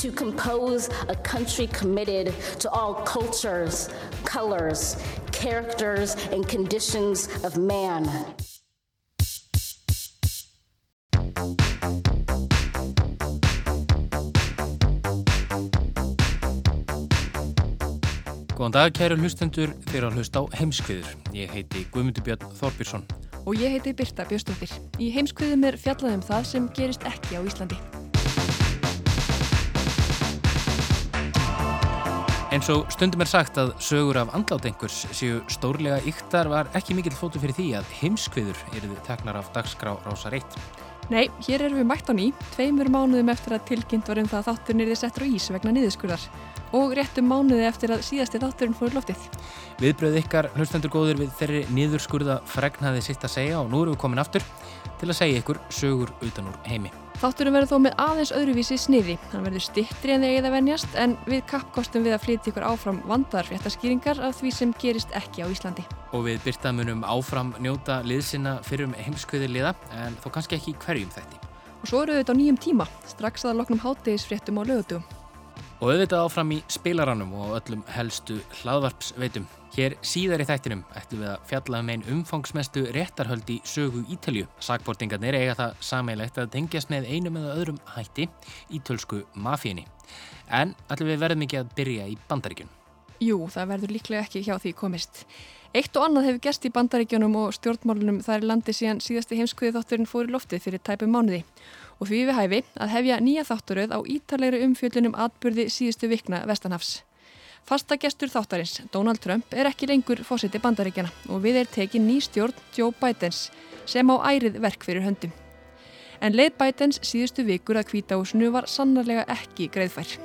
To compose a country committed to all cultures, colors, characters, and conditions of man. Góðan dag, kæru hlustendur, þeir að hlusta á heimskviður. Ég heiti Guðmundur Björn Þorbjörnsson. Og ég heiti Birta Björnstóttir. Í heimskviðum er fjallað um það sem gerist ekki á Íslandi. Eins og stundum er sagt að sögur af andlátengurs séu stórlega yktar var ekki mikill fótu fyrir því að heimskviður eruðu teknar af dagskrá rásar 1. Nei, hér erum við mætt á ný, tveimur mánuðum eftir að tilkynnt var um það að þátturinn er þið settur á ís vegna niðurskurðar og réttum mánuði eftir að síðasti þátturinn fór loftið. Viðbröð ykkar hlustendur góður við þeirri niðurskurða fregnaði sitt að segja og nú erum við komin aftur til að segja ykkur sögur utan úr heimi. Þátturinn verður þó með aðeins öðruvísi sniði. Hann verður stittri en þeir eigið að venjast en við kappkostum við að flytja ykkur áfram vandar fréttaskýringar af því sem gerist ekki á Íslandi. Og við byrta munum áfram njóta liðsina fyrir um heimskviðir liða en þó kannski ekki hverjum þætti. Og svo eru við þetta á nýjum tíma, strax að loknum hátegisfréttum á lögutugum. Og auðvitað áfram í spilaranum og öllum helstu hlaðvarpsveitum. Hér síðar í þættinum ætlum við að fjalla um einn umfangsmestu réttarhöld í sögu Ítalju. Sakbortingarnir eiga það sameilegt að tengjast með einum eða öðrum hætti ítölsku mafíinni. En ætlum við verðum ekki að byrja í bandaríkjun. Jú, það verður líklega ekki hjá því komist. Eitt og annað hefur gerst í bandaríkjunum og stjórnmálunum þar er landi síðan síðasti heimskuði þátturinn fór í loftið fyrir tæpum mánuði. Og því við hæfi að hefja nýja þátturöð á ítalegri umfjöldunum atbyrði síðustu vikna Vestanhafs. Fasta gestur þáttarins, Donald Trump, er ekki lengur fósiti bandaríkjana og við er tekin ný stjórn Joe Bidens sem á ærið verk fyrir höndum. En leið Bidens síðustu vikur að kvítahúsinu var sannarlega ekki greiðfær.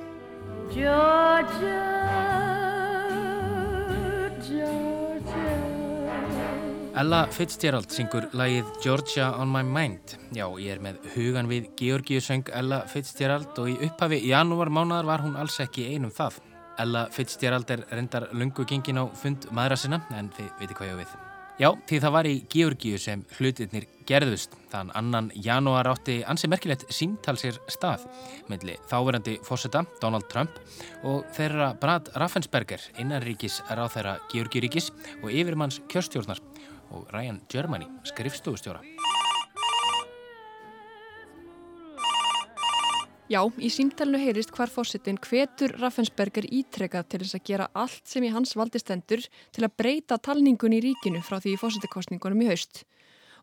Ella Fitzgerald syngur lagið Georgia on my mind. Já, ég er með hugan við Georgiusöng Ella Fitzgerald og í upphafi janúar mánadar var hún alls ekki einum það. Ella Fitzgerald er reyndar lungu gengin á fund maðra sinna, en þið veitir hvað ég við. Já, því það var í Georgiu sem hlutirnir gerðust. Þann annan janúar átti ansi merkilegt símtal sér stað melli þáverandi fósetta Donald Trump og þeirra Brad Raffensperger, innanríkis ráð þeirra Georgiuríkis og yfirmanns kjörstjórnar og Ryan Germany, skrifstofustjóra. Já, í símtælnu heyrist hvar fósittin hvetur Raffensperger ítrekað til þess að gera allt sem í hans valdi stendur til að breyta talningun í ríkinu frá því fósittikostningunum í haust.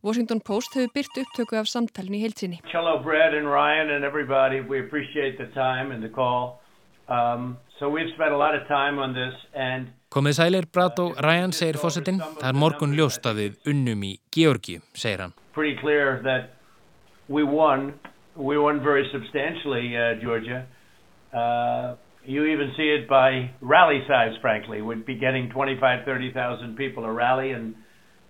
Washington Post hefur byrt upptöku af samtælun í heilsinni. Hello, Brad and Ryan and everybody. We appreciate the time and the call. Um, so we've spent a lot of time on this and Komið sælir, Brad og Ryan, segir fósittin. Það er morgun ljóst að við unnum í Georgi, segir hann. pretty clear that we won. We won very substantially, uh, Georgia. Uh, you even see it by rally size, frankly. We'd be getting 25, 30,000 people a rally, and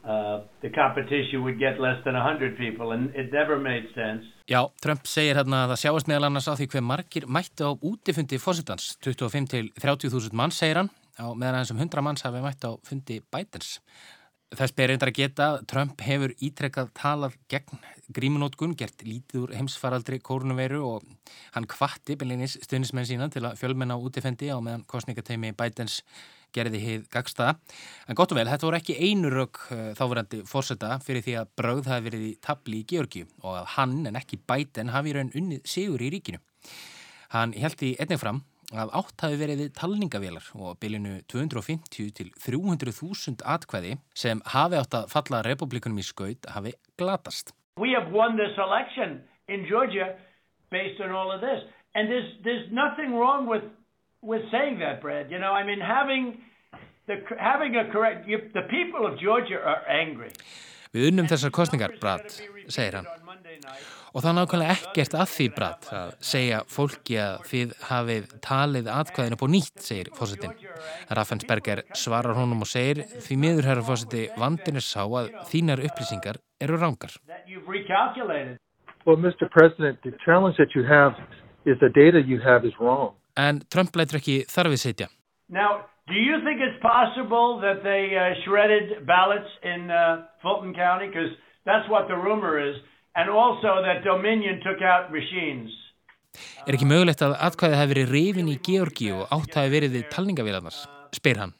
uh, the competition would get less than 100 people, and it never made sense. Já, Trump segir hérna að það sjáast meðal annars á því hver margir mættu á útifundi fósittans. 25 til 30.000 manns, segir hann, á meðan aðeins um 100 manns hafi mætt á fundi Bidens. Þess ber reyndar að geta Trump hefur ítrekkað talað gegn grímunótkun, gert lítið úr heimsfaraldri kórnuveiru og hann kvatti byrlinis stuðnismenn sína til að fjölmenna á útifendi á meðan kostningateimi Bidens gerði hið gagstaða. En gott og vel, þetta voru ekki einu rauk þáverandi fórseta fyrir því að brauð hafi verið í tabli í Georgi og að hann en ekki Biden hafi raun unnið sigur í ríkinu. Hann held í einnig fram að átt hafi verið talningavélar og bylinu 250 til 300.000 atkvæði sem hafi átt að falla republikunum í skaut hafi glatast. We have won this election in Georgia based on all of this. And there's, there's nothing wrong with, with saying that, Brad. You know, I mean, having, the, having a correct, you, the people of Georgia are angry. Við unnum þessar kostningar, Brad, segir hann. Og það er nákvæmlega ekkert að því bratt að segja fólki að þið hafið talið atkvæðinu på nýtt, segir fósittin. Raffensberger svarar honum og segir því miður herra fósitti vandin er sá að þínar upplýsingar eru rángar. Well, Mr. President, the challenge that you have is the data you have is wrong. En Trump lætur ekki þarfið setja. Now, do you think it's possible that they uh, shredded ballots in uh, Fulton County? Because that's what the rumor is. And also that Dominion took out machines. Er ekki mögulegt að atkvæðið hefði verið reyfin í Georgi og átt hafi verið við talningavílarnas? Spyr hann.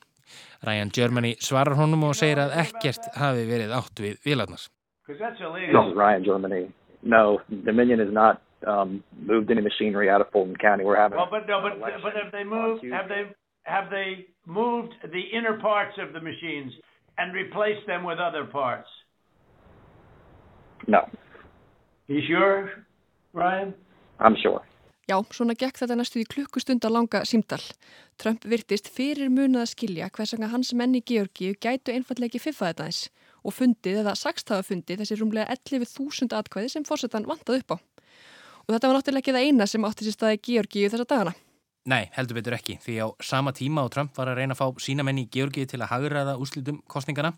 Ryan Germany svarar honum og segir að ekkert hafi verið átt við vílarnas. No, Ryan Germany. No, Dominion has not um, moved any machinery out of Fulton County. We're having. Well, but no, but but have they moved? Have they have they moved the inner parts of the machines and replaced them with other parts? No. You sure, Ryan? I'm sure. Já, svona gekk þetta næstu í klukkustund að langa símdal. Trump virtist fyrir munið að skilja hvers vegna hans menni Georgíu gætu einfallega ekki fiffa þetta eins og fundið eða sagstafa fundið þessi rúmlega 11.000 atkvæði sem fórsetan vantað upp á. Og þetta var náttúrulega ekki það eina sem átti sér staði Georgíu þessa dagana. Nei, heldur betur ekki, því á sama tíma og Trump var að reyna að fá sína menni í Georgíu til að hagraða úslitum kostningana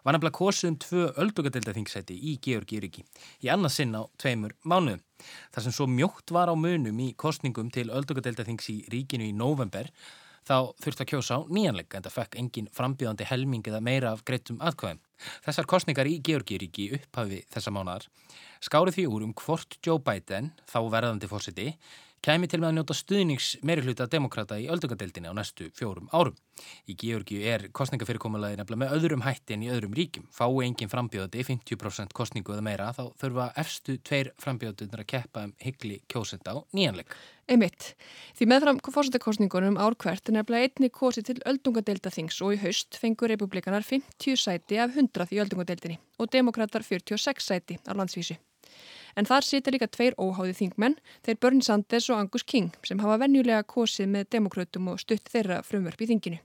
var nefnilega kosið um tvö öldungadeildaþingsæti í Georgíuríki í annað sinn á tveimur mánuðum. Þar sem svo mjótt var á munum í kostningum til öldungadeildaþings í ríkinu í november þá þurfti að kjósa á nýjanleika en það fekk engin frambíðandi helming eða meira af greitum aðkvæðum. Þessar kostningar í Georgíuríki upphafi þessa mánadar skárið því úr um hvort Joe Biden, þá verðandi fórsiti, kæmi til með að njóta stuðnings meiri hluta demokrata í öldungadeildinni á næstu fjórum árum. Í Georgiu er kostningafyrirkomulagi nefnilega með öðrum hætti en í öðrum ríkjum. Fái engin frambjóði 50% kostningu eða meira þá þurfa efstu tveir frambjóðunar að keppa um hyggli kjósend á nýjanleik. Einmitt. Því meðfram fórsetakostningunum árkvært er nefnilega einni kosi til öldungadeildathings og í haust fengur republikanar 50 sæti af 100 í öldungadeildinni og demokrater 46 sæti á landsvísu. En þar sita líka tveir óháði þingmenn, þeir Bernie Sanders og Angus King, sem hafa venjulega kosið með demokrautum og stutt þeirra frumverf í þinginu.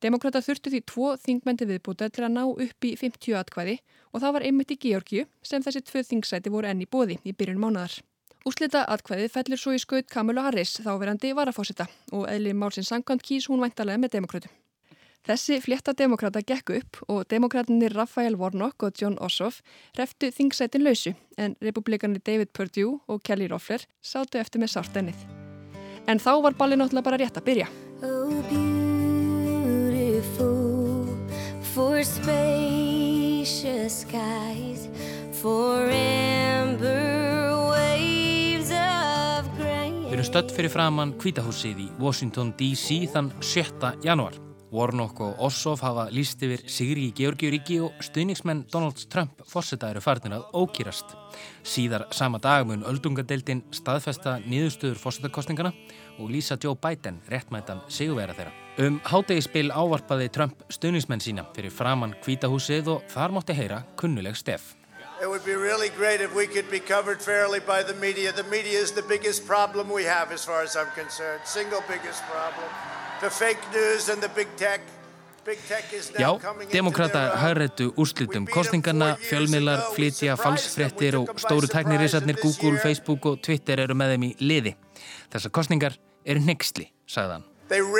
Demokrata þurftu því tvo þingmendi viðbúta til að ná upp í 50 atkvæði og það var einmitt í Georgiu sem þessi tvö þingsæti voru enn í bóði í byrjun mánadar. Úslita atkvæði fellur svo í skaut Kamala Harris þáverandi varafósita og eðli málsins sangkvæmt kýs hún væntalega með demokrautum. Þessi flétta demokrata gekk upp og demokratinni Raphael Warnock og John Ossoff hreftu þingsætin lausu en republikanir David Perdue og Kelly Loeffler sátu eftir með sárt ennið. En þá var ballin náttúrulega bara rétt að byrja. Oh, beautiful for spacious skies for amber waves of grain Við erum stödd fyrir framann kvítahúsið í Washington D.C. þann 7. januar. Warnock og Ossoff hafa líst yfir Sigri í Georgiuríki og stuðningsmenn Donald Trump fórseta eru farnir að ókýrast. Síðar sama dag mun öldungadeildin staðfesta niðurstöður fórsetakostningana og lýsa Joe Biden réttmætan sigurvera þeirra. Um hátegispil ávarpaði Trump stuðningsmenn sína fyrir framann kvítahúsið og þar mótti heyra kunnuleg stef. It would be really great if we could be covered fairly by the media. The media is the biggest problem we have as far as I'm concerned. Single biggest problem. Já, demokrata hagrættu úrslitum. Kostningarna, fjölmiðlar, flytja, falsfrettir og stóru tæknirisarnir Google, Facebook og Twitter eru með þeim í liði. Þessar kostningar eru nexli, sagðan. Like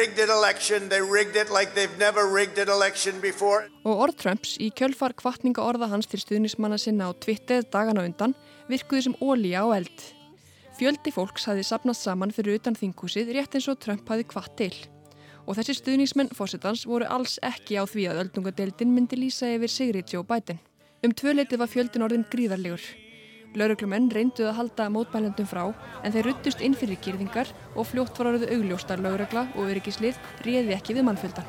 og orð Trumps í kjölfar kvartninga orða hans til stuðnismanna sinna á Twitter dagana undan virkuði sem ólíja á eld. Fjöldi fólks hafi sapnast saman fyrir utan þingúsið rétt eins og Trump hafi kvart til og þessi stuðningsmenn fósittans voru alls ekki á því að öldungadeildin myndi lýsa yfir Sigri Joe Biden. Um tvöleitið var fjöldin orðin gríðarlegur. Lauruglumenn reynduð að halda mótmælendum frá en þeir ruttust inn fyrir kýrðingar og fljótt var orðið augljóstar laurugla og öryggislið réði ekki við mannfjöldan.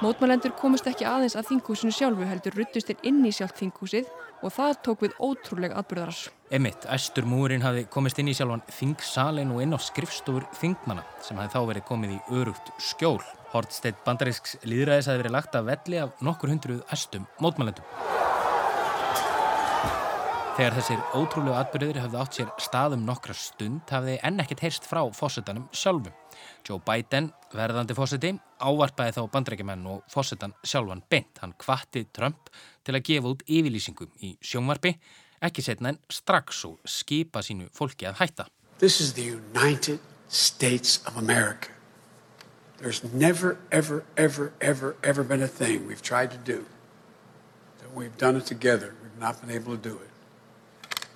Mótmælendur komist ekki aðeins að þinghúsinu sjálfu heldur ruttust þeir inn í sjálf þinghúsið og það tók við ótrúlega atbyrðarar. Emitt, æstur múrin hafi komist inn í sjálfan þingsalin og inn á skrifstofur þingmanna sem hafi þá verið komið í örugt skjól. Hortsteitt bandarísks líðræðis hafi verið lagt að velli af nokkur hundruð æstum mótmælendum. Þegar þessir ótrúlegu atbyrðir hafði átt sér staðum nokkra stund hafði enn ekkert heyrst frá fósettanum sjálfum. Joe Biden, verðandi fósetti, ávarpaði þá bandrækjumenn og fósettan sjálfan beint. Hann kvatti Trump til að gefa út yfirlýsingum í sjónvarpi, ekki setna en strax og skipa sínu fólki að hætta. This is the United States of America. There's never, ever, ever, ever, ever been a thing we've tried to do that we've done it together. We've not been able to do it.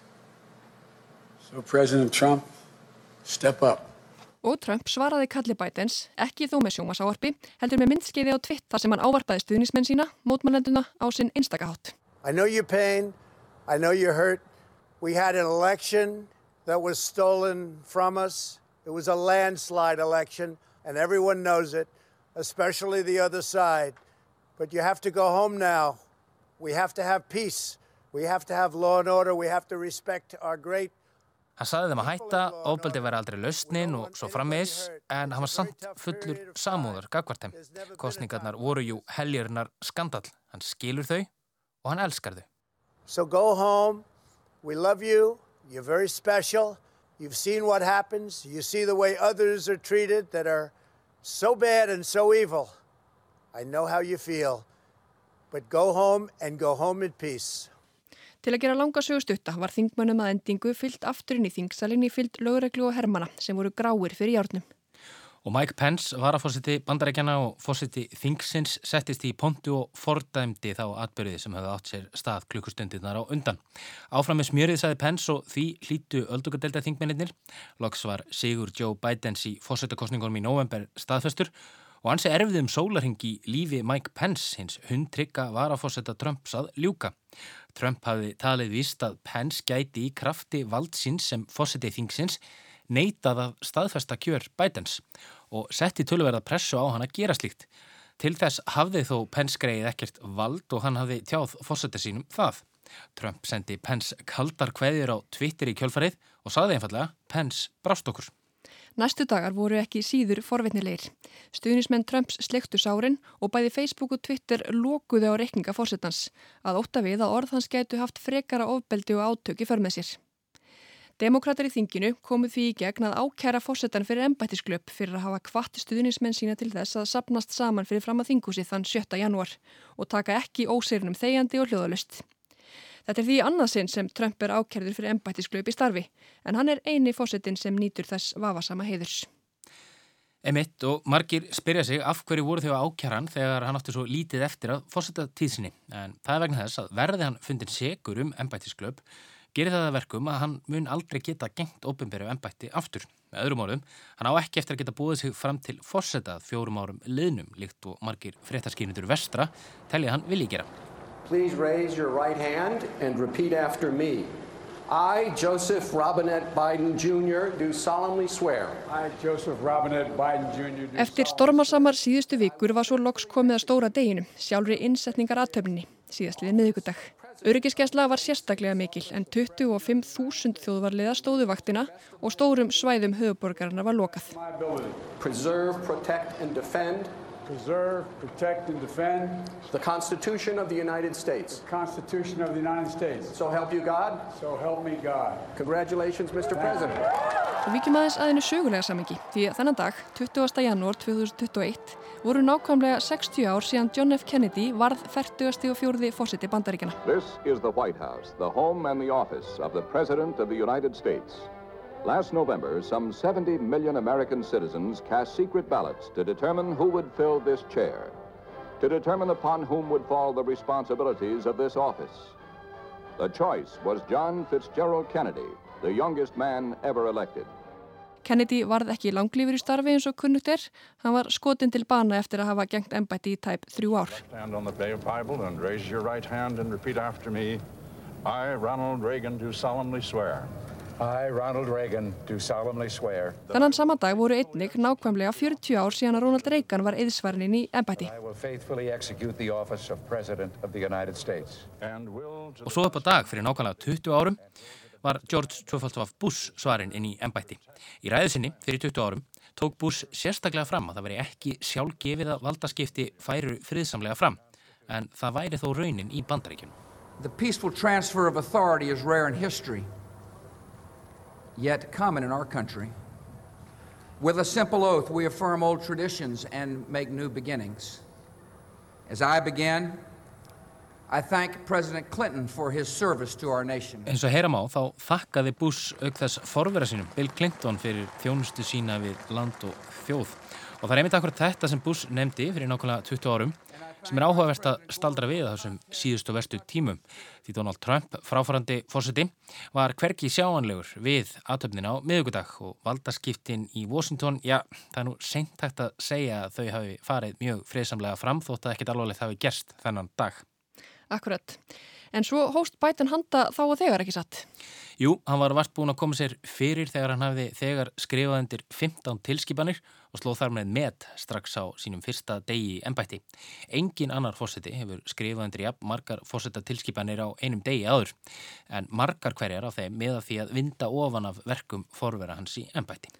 So, President Trump, step up. Og Trump svaraði kalli Bidens, ekki þó með sjómasáarpi, heldur með myndskeiði á tvitt þar sem hann ávarpaði stuðnismenn sína, mótmannenduna á sinn einstakahátt. I know your pain. I know you're hurt. We had an election that was stolen from us. It was a landslide election, and everyone knows it, especially the other side. But you have to go home now. We have to have peace. We have to have law and order. We have to respect our great Hann saði þeim að hætta, ofbeldi væri aldrei lausnin og svo frammeðis, en hann var samt fullur samúðar gagvartem. Kostningarnar voru jú helgirnar skandal. Hann skilur þau og hann elskar þau. So go home. We love you. You're very special. You've seen what happens. You see the way others are treated that are so bad and so evil. I know how you feel. But go home and go home in peace. Til að gera langa sögustutta var þingmönnum að endingu fyllt afturinn í þingsalinn í fyllt lögreglu og hermana sem voru gráir fyrir hjárnum. Og Mike Pence var að fórsiti bandarækjana og fórsiti þingsins settist í pontu og fordæmdi þá atbyrði sem hefði átt sér stað klukkustundirnar á undan. Áfram með smjörið sagði Pence og því hlítu öldugadelda þingmennir. Loks var Sigur Joe Bidens í fórsetakostningunum í november staðfestur og hans er erfið um sólarhingi lífi Mike Pence hins hundtrykka var að fórseta Trumps að ljúka. Trump hafi talið vist að Pence gæti í krafti valdsins sem fórsetið þingsins neitað af staðfesta kjör Bidens og setti tölverða pressu á hann að gera slíkt. Til þess hafði þó Pence greið ekkert vald og hann hafði tjáð fórsetið sínum það. Trump sendi Pence kaldar kveðir á Twitter í kjölfarið og saði einfallega Pence brást okkur. Næstu dagar voru ekki síður forvitnilegir. Stuðnismenn Trumps slektu sárin og bæði Facebook og Twitter lókuðu á reikninga fórsetans að ótta við að orð hans gætu haft frekara ofbeldi og átöki för með sér. Demokrater í þinginu komu því í gegn að ákæra fórsetan fyrir embættisklöp fyrir að hafa kvatti stuðnismenn sína til þess að sapnast saman fyrir fram að þingúsi þann 7. janúar og taka ekki ósýrnum þegjandi og hljóðalust. Þetta er því annarsinn sem Trump er ákærður fyrir embættisklöp í starfi, en hann er eini fósettin sem nýtur þess vafasama heiðurs. Emitt og margir spyrja sig af hverju voru þau ákjæran þegar hann átti svo lítið eftir að fósetta tíðsinni, en það er vegna þess að verði hann fundin segur um embættisklöp, gerir það að verkum að hann mun aldrei geta gengt ofinbæri embætti aftur. Með öðrum orðum, hann á ekki eftir að geta búið sig fram til fórsetað fjórum árum liðnum, líkt og margir fréttaskýrindur vestra, tellið hann vilji gera. Please raise your right hand and repeat after me. I, Joseph Robinette Biden Jr., do solemnly swear. I, Joseph Robinette Biden Jr. do Eftir stormarsamar síðustu vikur var svo loks komið að stóra deginu, sjálfri innsetningar aðtöfninni, síðastliðið miðugudag. Öryggiskesla var sérstaklega mikil en 25.000 þjóðvarliða stóðu vaktina og stórum svæðum höfuborgarna var lokað. Preserve, protect and defend preserve, protect, and defend the Constitution of the United States. the Constitution of the United States. So help you God. So help me God. Congratulations, Mr. President. Og vikjum aðeins aðeinu sögulega samengi því að þennan dag, 20. janúar 2021, voru nákvæmlega 60 ár síðan John F. Kennedy varð 44. fósiti bandaríkjana. This is the White House, the home and the office of the President of the United States. Last November, some 70 million American citizens cast secret ballots to determine who would fill this chair, to determine upon whom would fall the responsibilities of this office. The choice was John Fitzgerald Kennedy, the youngest man ever elected. Kennedy varð ekki langlífur í starfi eins og kunnugt er. Hann var skotin til bana eftir að hafa gengt ennbætti í tæp þrjú ár. Stand on the Bible and raise your right hand and repeat after me. I, Ronald Reagan, do solemnly swear. I, Ronald Reagan, do solemnly swear Þannan sama dag voru einnig nákvæmlega 40 ár síðan að Ronald Reagan var eðsvarnin í ennbætti. I will faithfully execute the office of President of the United States. Og svo upp á dag fyrir nákvæmlega 20 árum var George W. Bush svarinn inn í ennbætti. Í ræðusinni fyrir 20 árum tók Bush sérstaklega fram að það veri ekki sjálfgefið að valdaskipti færu friðsamlega fram, en það væri þó raunin í bandaríkjunum. The peaceful transfer of authority is rare in history, yet common in our country. With a simple oath, we affirm old traditions and make new beginnings. As I begin, I thank President Clinton for his service to our nation. Eins og heyram á þá þakkaði Bush auk þess forvera sínum Bill Clinton fyrir þjónustu sína við land og þjóð. Og það er einmitt akkurat þetta sem Bush nefndi fyrir nákvæmlega 20 árum sem er áhugavert að staldra við þessum síðustu verstu tímum. Því Donald Trump, fráfærandi fórseti, var hverki sjáanlegur við aðtöfnin á miðugudag og valdaskiptin í Washington, já, það er nú seint hægt að segja að þau hafi farið mjög friðsamlega fram þótt að ekkit alvarlegt hafi gerst þennan dag. Akkurat. En svo hóst bætan handa þá og þegar ekki satt? Jú, hann var vart búin að koma sér fyrir þegar hann hafði þegar skrifað undir 15 tilskipanir og slóð þar með með strax á sínum fyrsta degi ennbætti. Engin annar fósiti hefur skrifað undir jafn margar fósita tilskipanir á einum degi áður en margar hverjar af þeim með að því að vinda ofan af verkum forvera hans í ennbætti.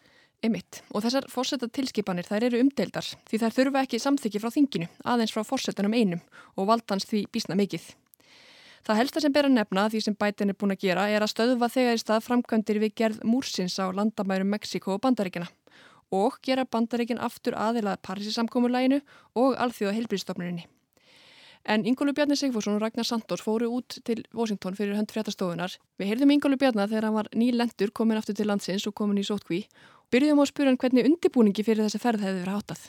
Emitt. Og þessar fórseta tilskipanir þær eru umdeildar því þær þurfa ekki samþykki frá þinginu aðeins frá fórsetanum einum og valdans því bísna mikið. Það helsta sem ber að nefna því sem bætin er búin að gera er að stöðva þegar í stað framkvæmdir við gerð múrsins á landamærum Mexiko og Bandaríkina og gera Bandaríkin aftur aðilað Parísisamkómurlæginu og alþjóða heilbríðstofnurinni. En Ingólu Bjarni Sigfússon og Ragnar Sandors fóru út til Washington fyrir hönd fréttastofunar. Við heyrðum Ingólu Bjarni þegar hann var nýlendur komin aftur til landsins og komin í sótkví. Byrjuðum á að spura hann hvernig undibúningi fyrir þessa ferð hefði verið hátað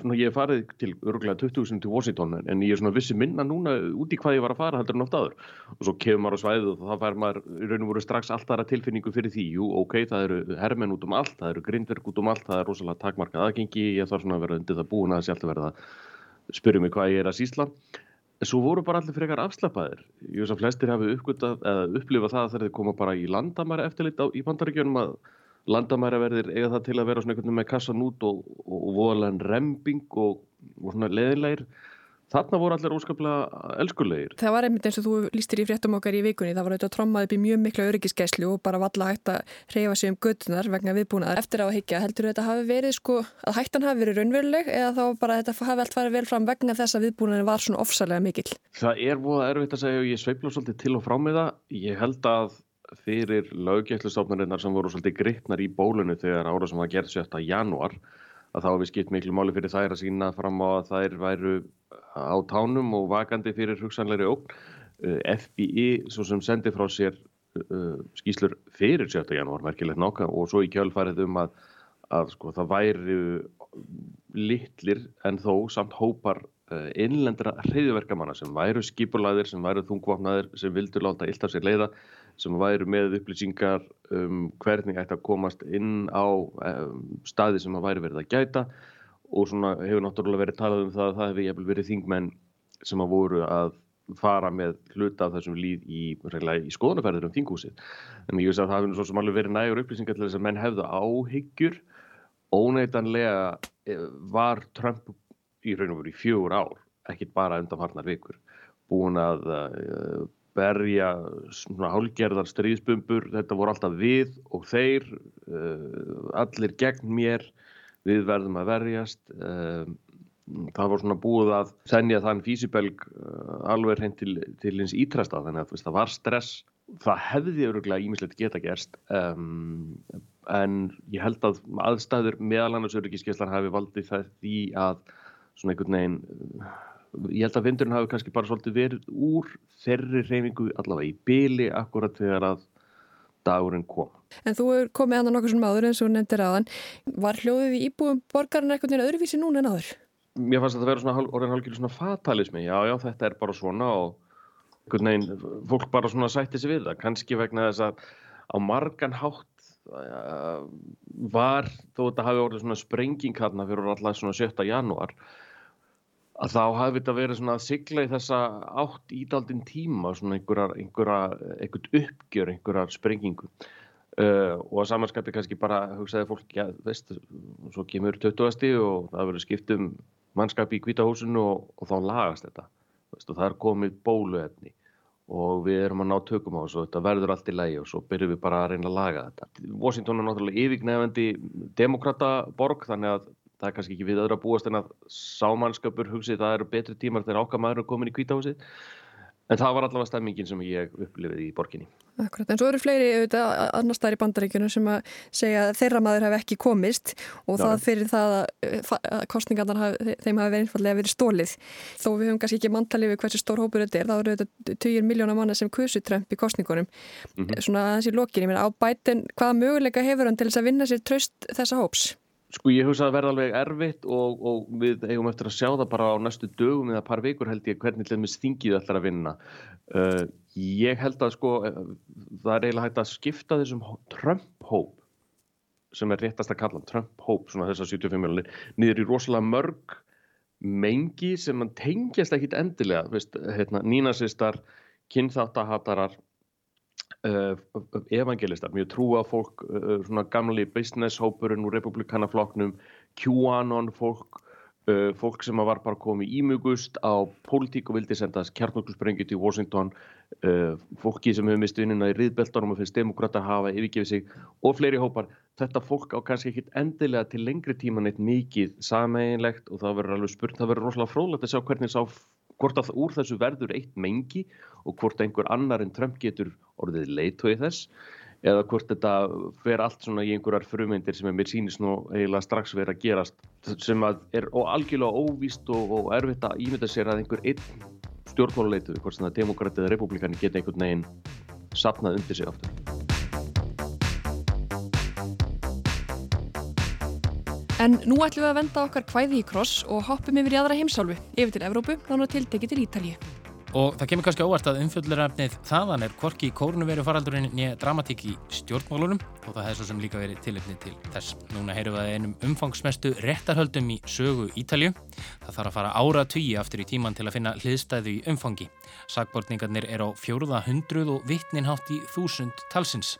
svona ég hef farið til örgulega 20.000 til Washington en ég er svona vissi minna núna út í hvað ég var að fara heldur en oft aður og svo kemur maður á svæðið og þá fær maður í raun og voru strax allt aðra tilfinningu fyrir því. Jú ok, það eru hermenn út um allt það eru grindverk út um allt, það er rosalega takmarkað aðgengi ég þarf svona að vera undir það búin að sjálf verða að spyrja mig hvað ég er að sísla en svo voru bara allir frekar afslappaðir. Ég veist að flestir hafi upplifað það þegar þeir koma bara í landamæra eftirlit í bandaríkjunum að landamæraverðir eiga það til að vera svona einhvern veginn með kassan út og, og, og voðalega en remping og, og svona leðinleir þarna voru allir óskaplega elskulegir. Það var einmitt eins og þú lístir í fréttum okkar í vikunni, það var auðvitað trommað upp í mjög mikla öryggisgæslu og bara valla hægt að reyfa sig um göttunar vegna viðbúnaðar. Eftir á að higgja, heldur þetta hafi verið sko að hættan hafi verið raunveruleg eða þá bara þetta hafi allt farið vel fram vegna þess að viðbúnaðin var svona ofsalega mikill? Það er voða erfitt að segja og ég sveifla svolítið til og frá með það. Ég held að fyrir laugjætlustofnarinnar sem voru svolítið grittnar í bólunu þegar ára sem var gerð 7. janúar að þá hefur skipt miklu máli fyrir þær að sína fram á að þær væru á tánum og vakandi fyrir hugsanleiri ógn. Eh, FBI svo sem sendi frá sér uh, skýslur fyrir 7. janúar merkilegt nokka og svo í kjölfarið um að, að sko, það væri litlir en þó samt hópar uh, innlendra hreyðverkamanna sem væru skipulaðir, sem væru þungvapnaðir, sem vildur láta illt af sér leiða sem væru með upplýsingar um hvernig ætti að komast inn á um, staði sem að væri verið að gæta og svona hefur náttúrulega verið talað um það að það hefur verið þingmenn sem að voru að fara með hluta af þessum líð í, í skoðanaferðir um þinghúsið. En ég veist að það hefur svo sem alveg verið nægur upplýsingar til þess að menn hefðu áhyggjur. Óneitanlega eh, var Trump í raun og veru í fjögur ár, ekkit bara undanfarnar vikur, búin að uh, berja svona hálgerðar stríðsbumbur, þetta voru alltaf við og þeir, uh, allir gegn mér, við verðum að verjast. Uh, það var svona búið að senja þann físibelg uh, alveg hreint til, til hins ítrasta þannig að það var stress. Það hefði öruglega ímislegt geta gerst um, en ég held að aðstæður meðal annars öryggiskeslan hafi valdið það því að svona einhvern veginn ég held að vindurinn hafi kannski bara svolítið verið úr þeirri reyningu allavega í byli akkurat þegar að dagurinn kom. En þú er komið andan nokkur sem áður eins og nefndir aðan. Var hljóðið í íbúum borgarinn eitthvað neina öðruvísi núna en áður? Mér fannst að það verið svona orðin hálfgjörðu svona fatalismi. Já, já, þetta er bara svona og einhvern veginn, fólk bara svona sætti sig við það. Kannski vegna þess að á margan hátt uh, var, þó þetta hafi orðið svona sprenging hérna fyrir alltaf svona 7. janúar að þá hafi þetta verið svona að sigla í þessa átt ídaldin tíma svona einhverjar, einhverjar, einhvert uppgjör einhverjar sprengingu uh, og að samanskapi kannski bara hugsaði fólk, já veist, svo kemur 20. og það verður skiptum mannskapi í kvítahúsinu og, og þá lagast þetta veist, og það er komið bóluefni og við erum að ná tökum á þessu og þetta verður allt í lægi og svo byrjum við bara að reyna að laga þetta. Washington er náttúrulega yfirgnefandi demokrata borg þannig að það er kannski ekki við öðru að búast en að sámannskapur hugsið það eru betri tímar þegar okkar maður er komin í kvítahúsið en það var allavega stemmingin sem ég upplifiði í borginni. Akkurat, en svo eru fleiri auðvitað annar staðar í bandaríkjunum sem að segja að þeirra maður hef ekki komist og Já. það fyrir það að, að kostningarnar haf, þeim hafi verið einfallega verið stólið. Þó við höfum kannski ekki manntalið við hversu stór hópur þetta er, þá eru þetta 20 miljónar manna sem kusu Trump í kostningunum. Mm -hmm. Svona aðeins í lokin, ég meina á bætin, hvaða möguleika hefur hann til þess að vinna sér tröst þessa hóps? Sko ég hugsa að verða alveg erfitt og, og við eigum eftir að sjá það bara á næstu dögum eða par vikur held ég hvernig til þess stingið ætlar að vinna. Uh, ég held að sko uh, það er eiginlega hægt að skipta þessum Trump-hóp sem er réttast að kalla Trump-hóp, svona þessar 75 miljonir, niður í rosalega mörg mengi sem mann tengjast ekkit endilega, veist, hérna, nínasistar, kynþáttahatarar evangelistar, mjög trúa fólk uh, svona gamli business hópurinn úr republikanafloknum, QAnon fólk, uh, fólk sem var bara komið ímugust á pólitík og vildi sendast kjarnoklusbrengju til Washington fólki sem hefur mistið innina í riðbeltunum og finnst demokrata hafa yfirgefið sig og fleiri hópar, þetta fólk á kannski ekkit endilega til lengri tíman eitt mikið sameinlegt og það verður alveg spurt, það verður rosalega frólægt að sjá hvernig sá hvort að úr þessu verður eitt mengi og hvort einhver annar en Trump getur orðið leitói þess eða hvort þetta fer allt svona í einhverjar frumeindir sem er mér sínist nú eiginlega strax verið að gerast sem að er algjörlega óvíst og, og erfitt að ímynda sér að einhver einn stjórnmáluleitu, hvort sem það demokratið eða republikani geta einhvern veginn sapnað undir sig aftur. En nú ætlum við að venda okkar hvæði í kross og hoppum yfir í aðra heimsálfu, yfir til Evrópu, þannig að tiltekið til Ítalíu. Og það kemur kannski óvart að umfjöldurarfnið þaðan er korki í kórnuveru faraldurinn nýja dramatík í stjórnmálunum og það hefði svo sem líka verið tilöfnið til þess. Núna heyrum við að einum umfangsmestu réttarhöldum í sögu Ítalju. Það þarf að fara ára tugi aftur í tíman til að finna hliðstæðu í umfangi. Sagbortningarnir er á fjóruða hundruð og vittninhátt í þúsund talsins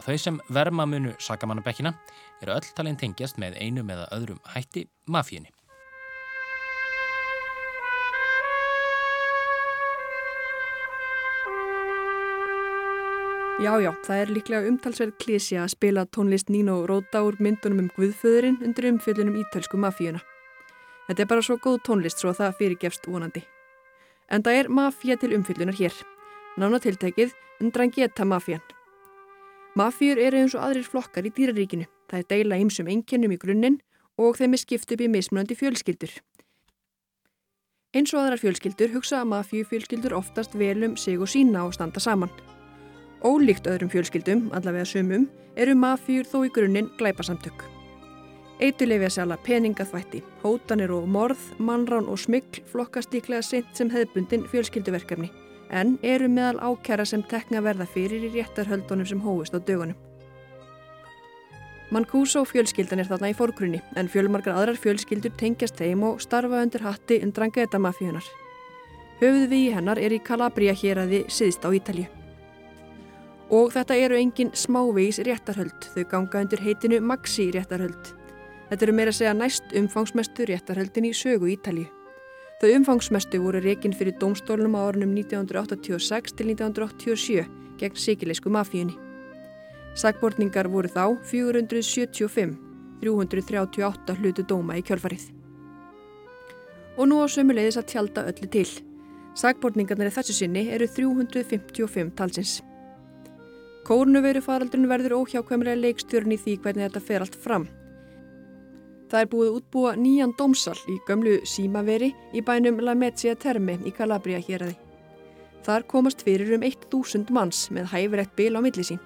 og þau sem verma munu sakamannabekkina eru öll talinn tengjast með einum eða öðrum hætti mafíunni. Já, já, það er líklega umtalsverð klísi að spila tónlist Nino Róta úr myndunum um Guðföðurinn undir umfjöldunum ítölsku mafíuna. Þetta er bara svo góð tónlist svo að það fyrirgefst vonandi. En það er mafía til umfjöldunar hér. Nánatiltækið Undrangieta mafían. Mafíur eru eins og aðrir flokkar í dýraríkinu. Það er deila ymsum einkennum í grunninn og þeim er skipt upp í mismunandi fjölskyldur. Eins og aðrar fjölskyldur hugsa að mafíufjölskyldur oftast velum sig og sína og standa saman. Ólíkt öðrum fjölskyldum, allavega sumum, eru mafíur þó í grunninn glæpasamtök. Eitulefja sjálfa peningaþvætti, hótanir og morð, mannrán og smyggl flokkast líklega sent sem hefðbundin fjölskylduverkefni en eru meðal ákjara sem tekna verða fyrir í réttarhöldunum sem hóist á dögunum. Mancuso fjölskyldan er þarna í fórgrunni en fjölmarkar aðrar fjölskyldur tengjast þeim og starfa undir hatti undrangaeta mafíunar. Höfuð við í hennar er í Calabria hér að þið siðst á Ítalju. Og þetta eru engin smávegis réttarhöld, þau ganga undir heitinu Maxi réttarhöld. Þetta eru meira að segja næst umfangsmestu réttarhöldin í sögu Ítalju. Þau umfangsmestu voru reygin fyrir dómstólunum á árunum 1986 til 1987 gegn sikileisku mafíunni. Sagbortningar voru þá 475, 338 hlutu dóma í kjölfarið. Og nú á sömulegis að tjálta öllu til. Sagbortningarnir í þessu sinni eru 355 talsins. Kórnuveru faraldurinn verður óhjákvæmlega leikstjórn í því hvernig þetta fer allt fram. Það er búið útbúa nýjan dómsal í gömlu símaveri í bænum La Mezzia Terme í Calabria hér aði. Þar komast fyrir um 1000 manns með hæfrekt bil á milli sín.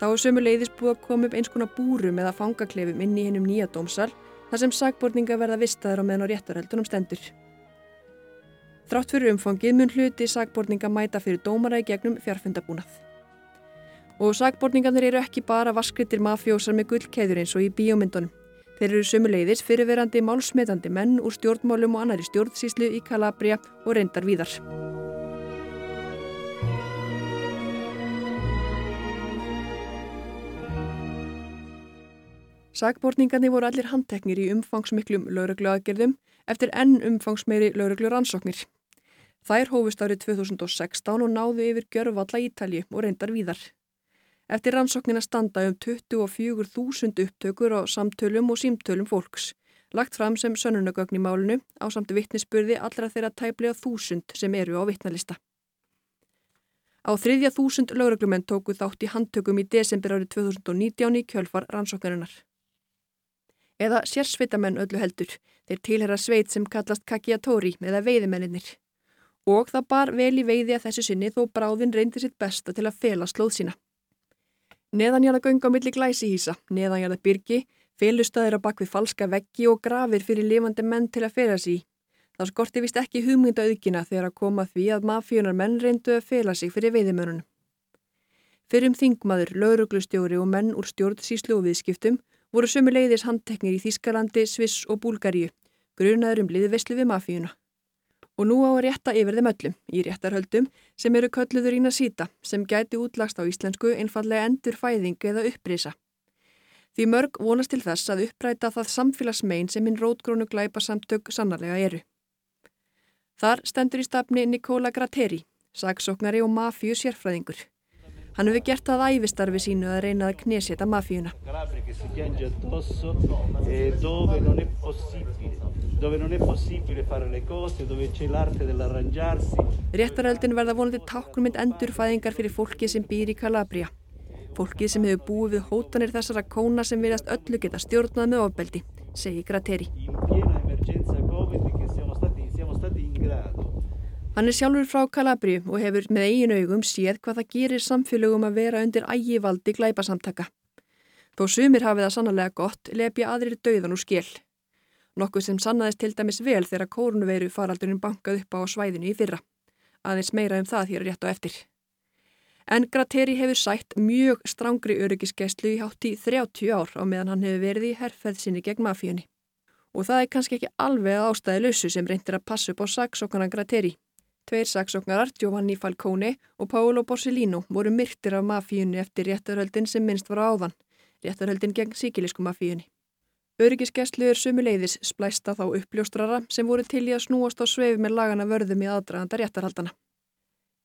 Þá er sömu leiðis búið að koma upp eins konar búrum eða fangaklefum inn í hennum nýja dómsal þar sem sagbortninga verða vistaður á meðan á réttarhaldunum stendur. Þrátt fyrir umfangið mun hluti sagbortninga mæta fyrir dómara í gegnum fjarfundabúnað. Og sagbortningarnir eru ekki bara vaskritir mafjósar með gullkeður eins og í bíómyndunum. Þeir eru sömuleiðis fyrirverandi málsmetandi menn úr stjórnmálum og annari stjórnsíslu í Kalabria og reyndar víðar. Sagbortningarnir voru allir handteknir í umfangsmiklum laurugluaðgerðum eftir enn umfangsmeiri lauruglu rannsóknir. Þær hófust árið 2016 og náðu yfir gjörfalla Ítalji og reyndar víðar. Eftir rannsóknina standa um 24.000 upptökur á samtölum og símtölum fólks, lagt fram sem sönnunagögn í málunu á samt vittnisspurði allra þeirra tæplega þúsund sem eru á vittnalista. Á þriðja þúsund lauruglumenn tóku þátt í handtökum í desember árið 2019 í kjölfar rannsóknarinnar. Eða sérsveitamenn öllu heldur, þeir tilhera sveit sem kallast kakiatóri eða veiðimenninir. Og það bar vel í veiði að þessu sinni þó bráðin reyndi sitt besta til að fela slóð sína. Neðanjarða göng á milli glæsihísa, neðanjarða byrgi, felustæðir á bakvið falska veggi og grafir fyrir lifandi menn til að fela sig. Það skorti vist ekki hugmynda auðkina þegar að koma því að mafíunar menn reyndu að fela sig fyrir veiðimörunum. Fyrir um þingmaður, lauruglustjóri og menn úr stjórnsíslu og viðskiptum voru sömu leiðis handteknir í Þískalandi, Sviss og Búlgaríu, grunaður um liðveslu við mafíuna og nú á að rétta yfir þeim öllum í réttarhöldum sem eru kölluður ína síta sem gæti útlagst á íslensku einfallega endur fæðingu eða upprýsa. Því mörg vonast til þess að uppræta það samfélagsmein sem hinn rótgrónu glæpa samtök sannarlega eru. Þar stendur í stafni Nikola Gratteri, sagsóknari og mafíu sérfræðingur. Hann hefur gert það æfistarfi sínu að reyna að kneseta mafíuna. Réttaröldin verða vonandi táknumind endurfæðingar fyrir fólki sem býr í Calabria. Fólkið sem hefur búið við hótanir þessara kóna sem viðast öllu geta stjórnað með ofbeldi, segi Gratteri. Hann er sjálfur frá Calabria og hefur með eigin augum séð hvað það gerir samfélögum að vera undir ægivaldi glæpasamtaka. Þó sumir hafið það sannlega gott, lefja aðrir döðan úr skell nokkuð sem sannaðist til dæmis vel þegar kórnuveiru faraldurinn bankað upp á svæðinu í fyrra. Aðeins meira um það hér rétt á eftir. En Gratteri hefur sætt mjög strángri öryggisgæslu í hátt í 30 ár á meðan hann hefur verið í herrferð sinni gegn mafíunni. Og það er kannski ekki alveg ástæði lausu sem reyndir að passa upp á saksóknarna Gratteri. Tveir saksóknarar, Giovanni Falcone og Paolo Borsellino, voru myrktir af mafíunni eftir réttarhöldin sem minnst var áðan. Réttarhöldin gegn síkilisku mafíunni. Öryggisgæslu er sumuleiðis splæsta þá uppljóstrara sem voru til í að snúast á sveif með lagana vörðum í aðdraganda réttarhaldana.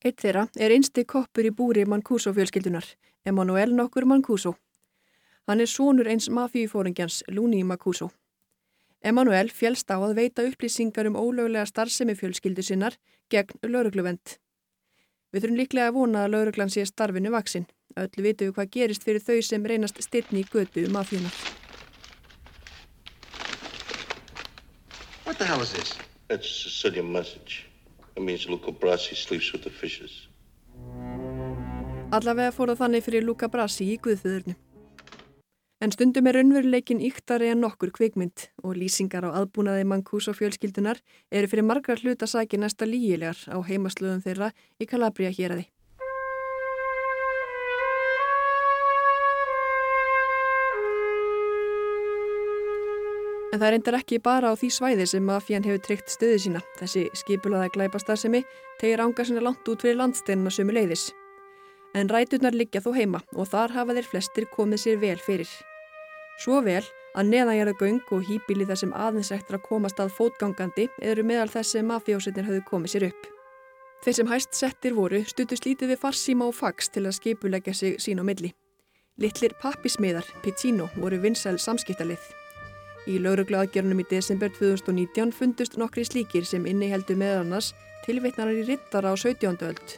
Eitt þeirra er einsti koppur í búri Mancuso fjölskyldunar, Emanuel nokkur Mancuso. Hann er sónur eins mafíufóringjans Luni Mancuso. Emanuel fjælst á að veita upplýsingar um ólöglega starfsemi fjölskyldu sinnar gegn laurugluvend. Við þurfum líklega að vona að lauruglan sé starfinu vaksinn. Öllu vitum við hvað gerist fyrir þau sem reynast styrni í götu mafíunar. What the hell is this? It's a Sicilian message. It means Luca Brasi sleeps with the fishes. Allavega fór það þannig fyrir Luca Brasi í Guðföðurnu. En stundum er raunveruleikin yktari en nokkur kvikmynd og lýsingar á aðbúnaði Mancuso fjölskyldunar eru fyrir margar hlutasæki næsta lígilegar á heimaslöðum þeirra í Calabria hér aði. En það reyndar ekki bara á því svæði sem mafían hefur tryggt stöðu sína. Þessi skipulaða glæpastar tegir ánga sinna langt út fyrir landsteinuna sömu leiðis. En ræturnar liggja þó heima og þar hafa þeir flestir komið sér vel fyrir. Svo vel að neðanjara göng og hýbíli þessum aðeins eftir að komast að fótgangandi eru meðal þess sem mafíósetnir hafðu komið sér upp. Þeir sem hæst settir voru stutust lítið við farsíma og fax til að skipulegja sig sín á milli. Littlir pappismiðar, Pizzino, voru vinsæl samskiptalið. Í lauruglaðgjörnum í desember 2019 fundust nokkri slíkir sem inniheldu með annars tilvittnarar í rittara á 17. öld.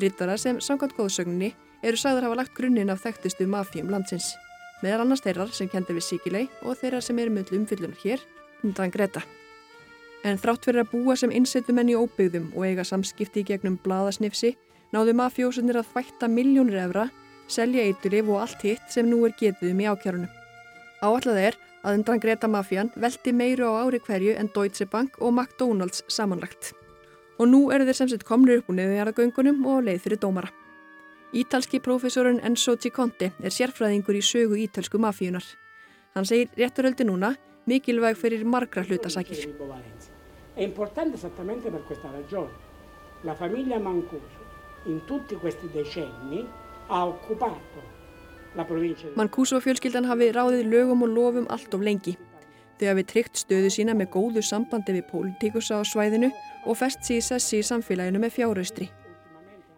Rittara sem samkvæmt góðsögninni eru sagðar hafa lagt grunninn af þekktustu mafjum landsins. Meðal annars þeirrar sem kendi við síkilei og þeirrar sem eru með umfyllunar hér, undan Greta. En þrátt fyrir að búa sem innsettumenn í óbyggðum og eiga samskipti í gegnum bladasnifsi, náðu mafjósunir að þvætta miljónir efra, selja eiturif og allt hitt sem nú er getið um í ákjárunum. Áallad er að undan Greta Mafían velti meiru á ári hverju en Deutsche Bank og McDonalds samanlagt. Og nú eru þeir sem sett komnir upp úr neðjaragöngunum og leið fyrir dómara. Ítalski profesorun Enzo Ciconte er sérfræðingur í sögu ítölsku mafíunar. Hann segir rétturöldi núna mikilvæg fyrir margra hlutasakir. È importante esattamente per questa ragione. La famiglia Mancuso in tutti questi decenni ha occupato Mancuso fjölskyldan hafi ráðið lögum og lofum allt of lengi. Þau hafi tryggt stöðu sína með góðu sambandi við pólitíkusa á svæðinu og fest sér í samfélaginu með fjáraustri.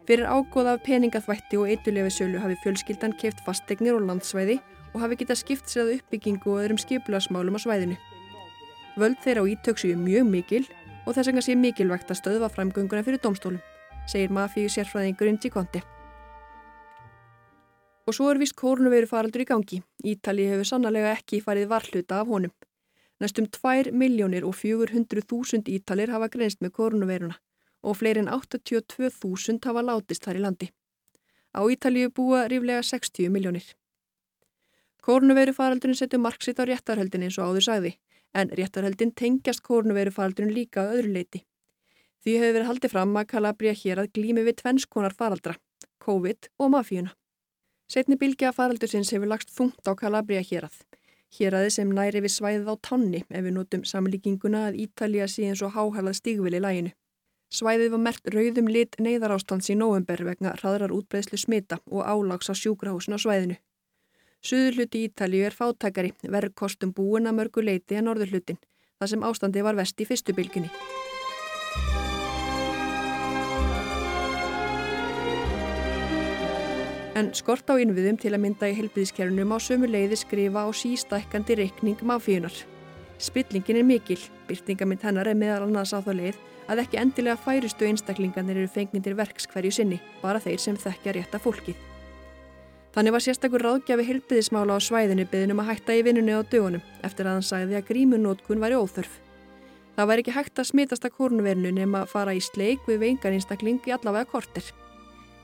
Fyrir ágóð af peningaþvætti og eitthulefi sölu hafi fjölskyldan keft fastegnir og landsvæði og hafi getað skipt sér að uppbyggingu og öðrum skipulasmálum á svæðinu. Völd þeirra á ítöksu er mjög mikil og þess vegna sé mikilvægt að stöðva framgönguna fyrir domstólum. segir mafíu sérfræðingurinn Gikonti. Og svo er vist kórnuveiru faraldur í gangi. Ítali hefur sannlega ekki farið varhluta af honum. Næstum 2 miljónir og 400.000 ítalir hafa greinst með kórnuveiruna og fleirin 82.000 hafa látist þar í landi. Á Ítalíu búa ríflega 60 miljónir. Kórnuveirufaraldurinn setur marksitt á réttarhöldin eins og áður sagði, en réttarhöldin tengjast kórnuveirufaraldurinn líka að öðru leiti. Því hefur verið haldið fram að Kalabria hér að glými við tvennskonar faraldra, COVID og mafíuna. Setni bylgja faraldursins hefur lagst þungt á Kalabria hér að. Hér aðeins sem næri við svæðið á tanni ef við notum samlíkinguna að Ítalija sé eins og háhælað stígvili læginu. Svæðið var mert rauðum lit neyðarástans í november vegna hraðrar útbreyslu smita og álags á sjúkrahúsin á svæðinu. Suðurluti Ítalíu er fáttakari, verð kostum búin að mörgu leiti en norðurlutin, þar sem ástandi var vest í fyrstu bylginni. En skort á innviðum til að mynda í helbiðiskerunum á sömu leiði skrifa á sístækkandi reikning mafíunar. Spillingin er mikil, byrtingamind hennar er meðal annars á þá leið að ekki endilega færustu einstaklingarnir eru fengnindir verks hverju sinni, bara þeir sem þekkja rétta fólkið. Þannig var sérstakur ráðgjafi helbiðismála á svæðinu byggðinum að hætta í vinnunni á dögunum eftir að hann sagði að grímunótkun væri óþörf. Það væri ekki hægt að smitast að kórnvernu nema að fara í sleik við veingan einstakling í allavega korter.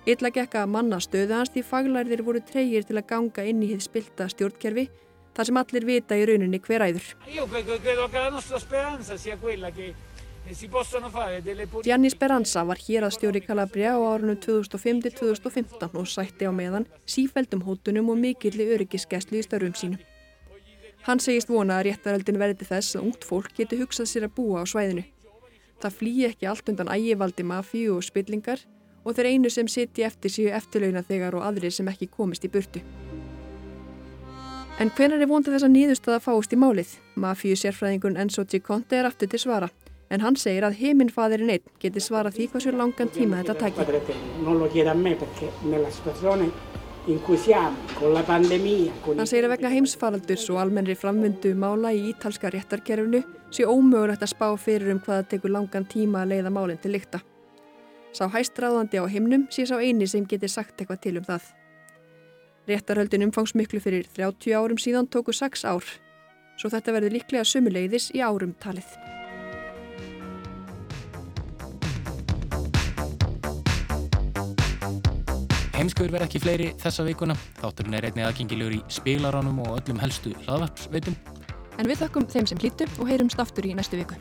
Illa gekka að manna stöðu hans því faglærðir voru treyir til að ganga inn í hitt spilta stjórnkerfi þar sem allir vita í rauninni hver æður. Gianni Speranza var hér að stjóri Calabria á árunum 2005-2015 og sætti á meðan sífældum hótunum og mikilli öryggisgæslu í störfum sínum. Hann segist vona að réttaröldin verði þess að ungt fólk geti hugsað sér að búa á svæðinu. Það flýi ekki allt undan ægivaldi mafíu og spillingar og þeir einu sem siti eftir síu eftirlauna þegar og aðrir sem ekki komist í burtu. En hvenar er vondið þess að nýðust að fáist í málið? Mafíu sérfræðingun Enzo Giconte er aftur til svara en hann segir að heiminfaðurinn einn geti svarað því hvað svo langan tíma þetta tækir. Hann segir að vegna heimsfaraldurs og almennri framvindu mála í ítalska réttarkerfinu sé ómögulegt að spá fyrir um hvaða tekur langan tíma að leiða málinn til lykta. Sá hæstráðandi á himnum sé sá eini sem geti sagt eitthvað til um það. Réttarhöldin umfangsmiklu fyrir 30 árum síðan tóku 6 ár, svo þetta verður líklega sumuleiðis í árum talið. Heimskuður verð ekki fleiri þessa vikuna. Þátturinn er einnig aðgengilegur í spilaránum og öllum helstu hlaðvarpsveitum. En við þakkum þeim sem hlýttu og heyrumst aftur í næstu viku.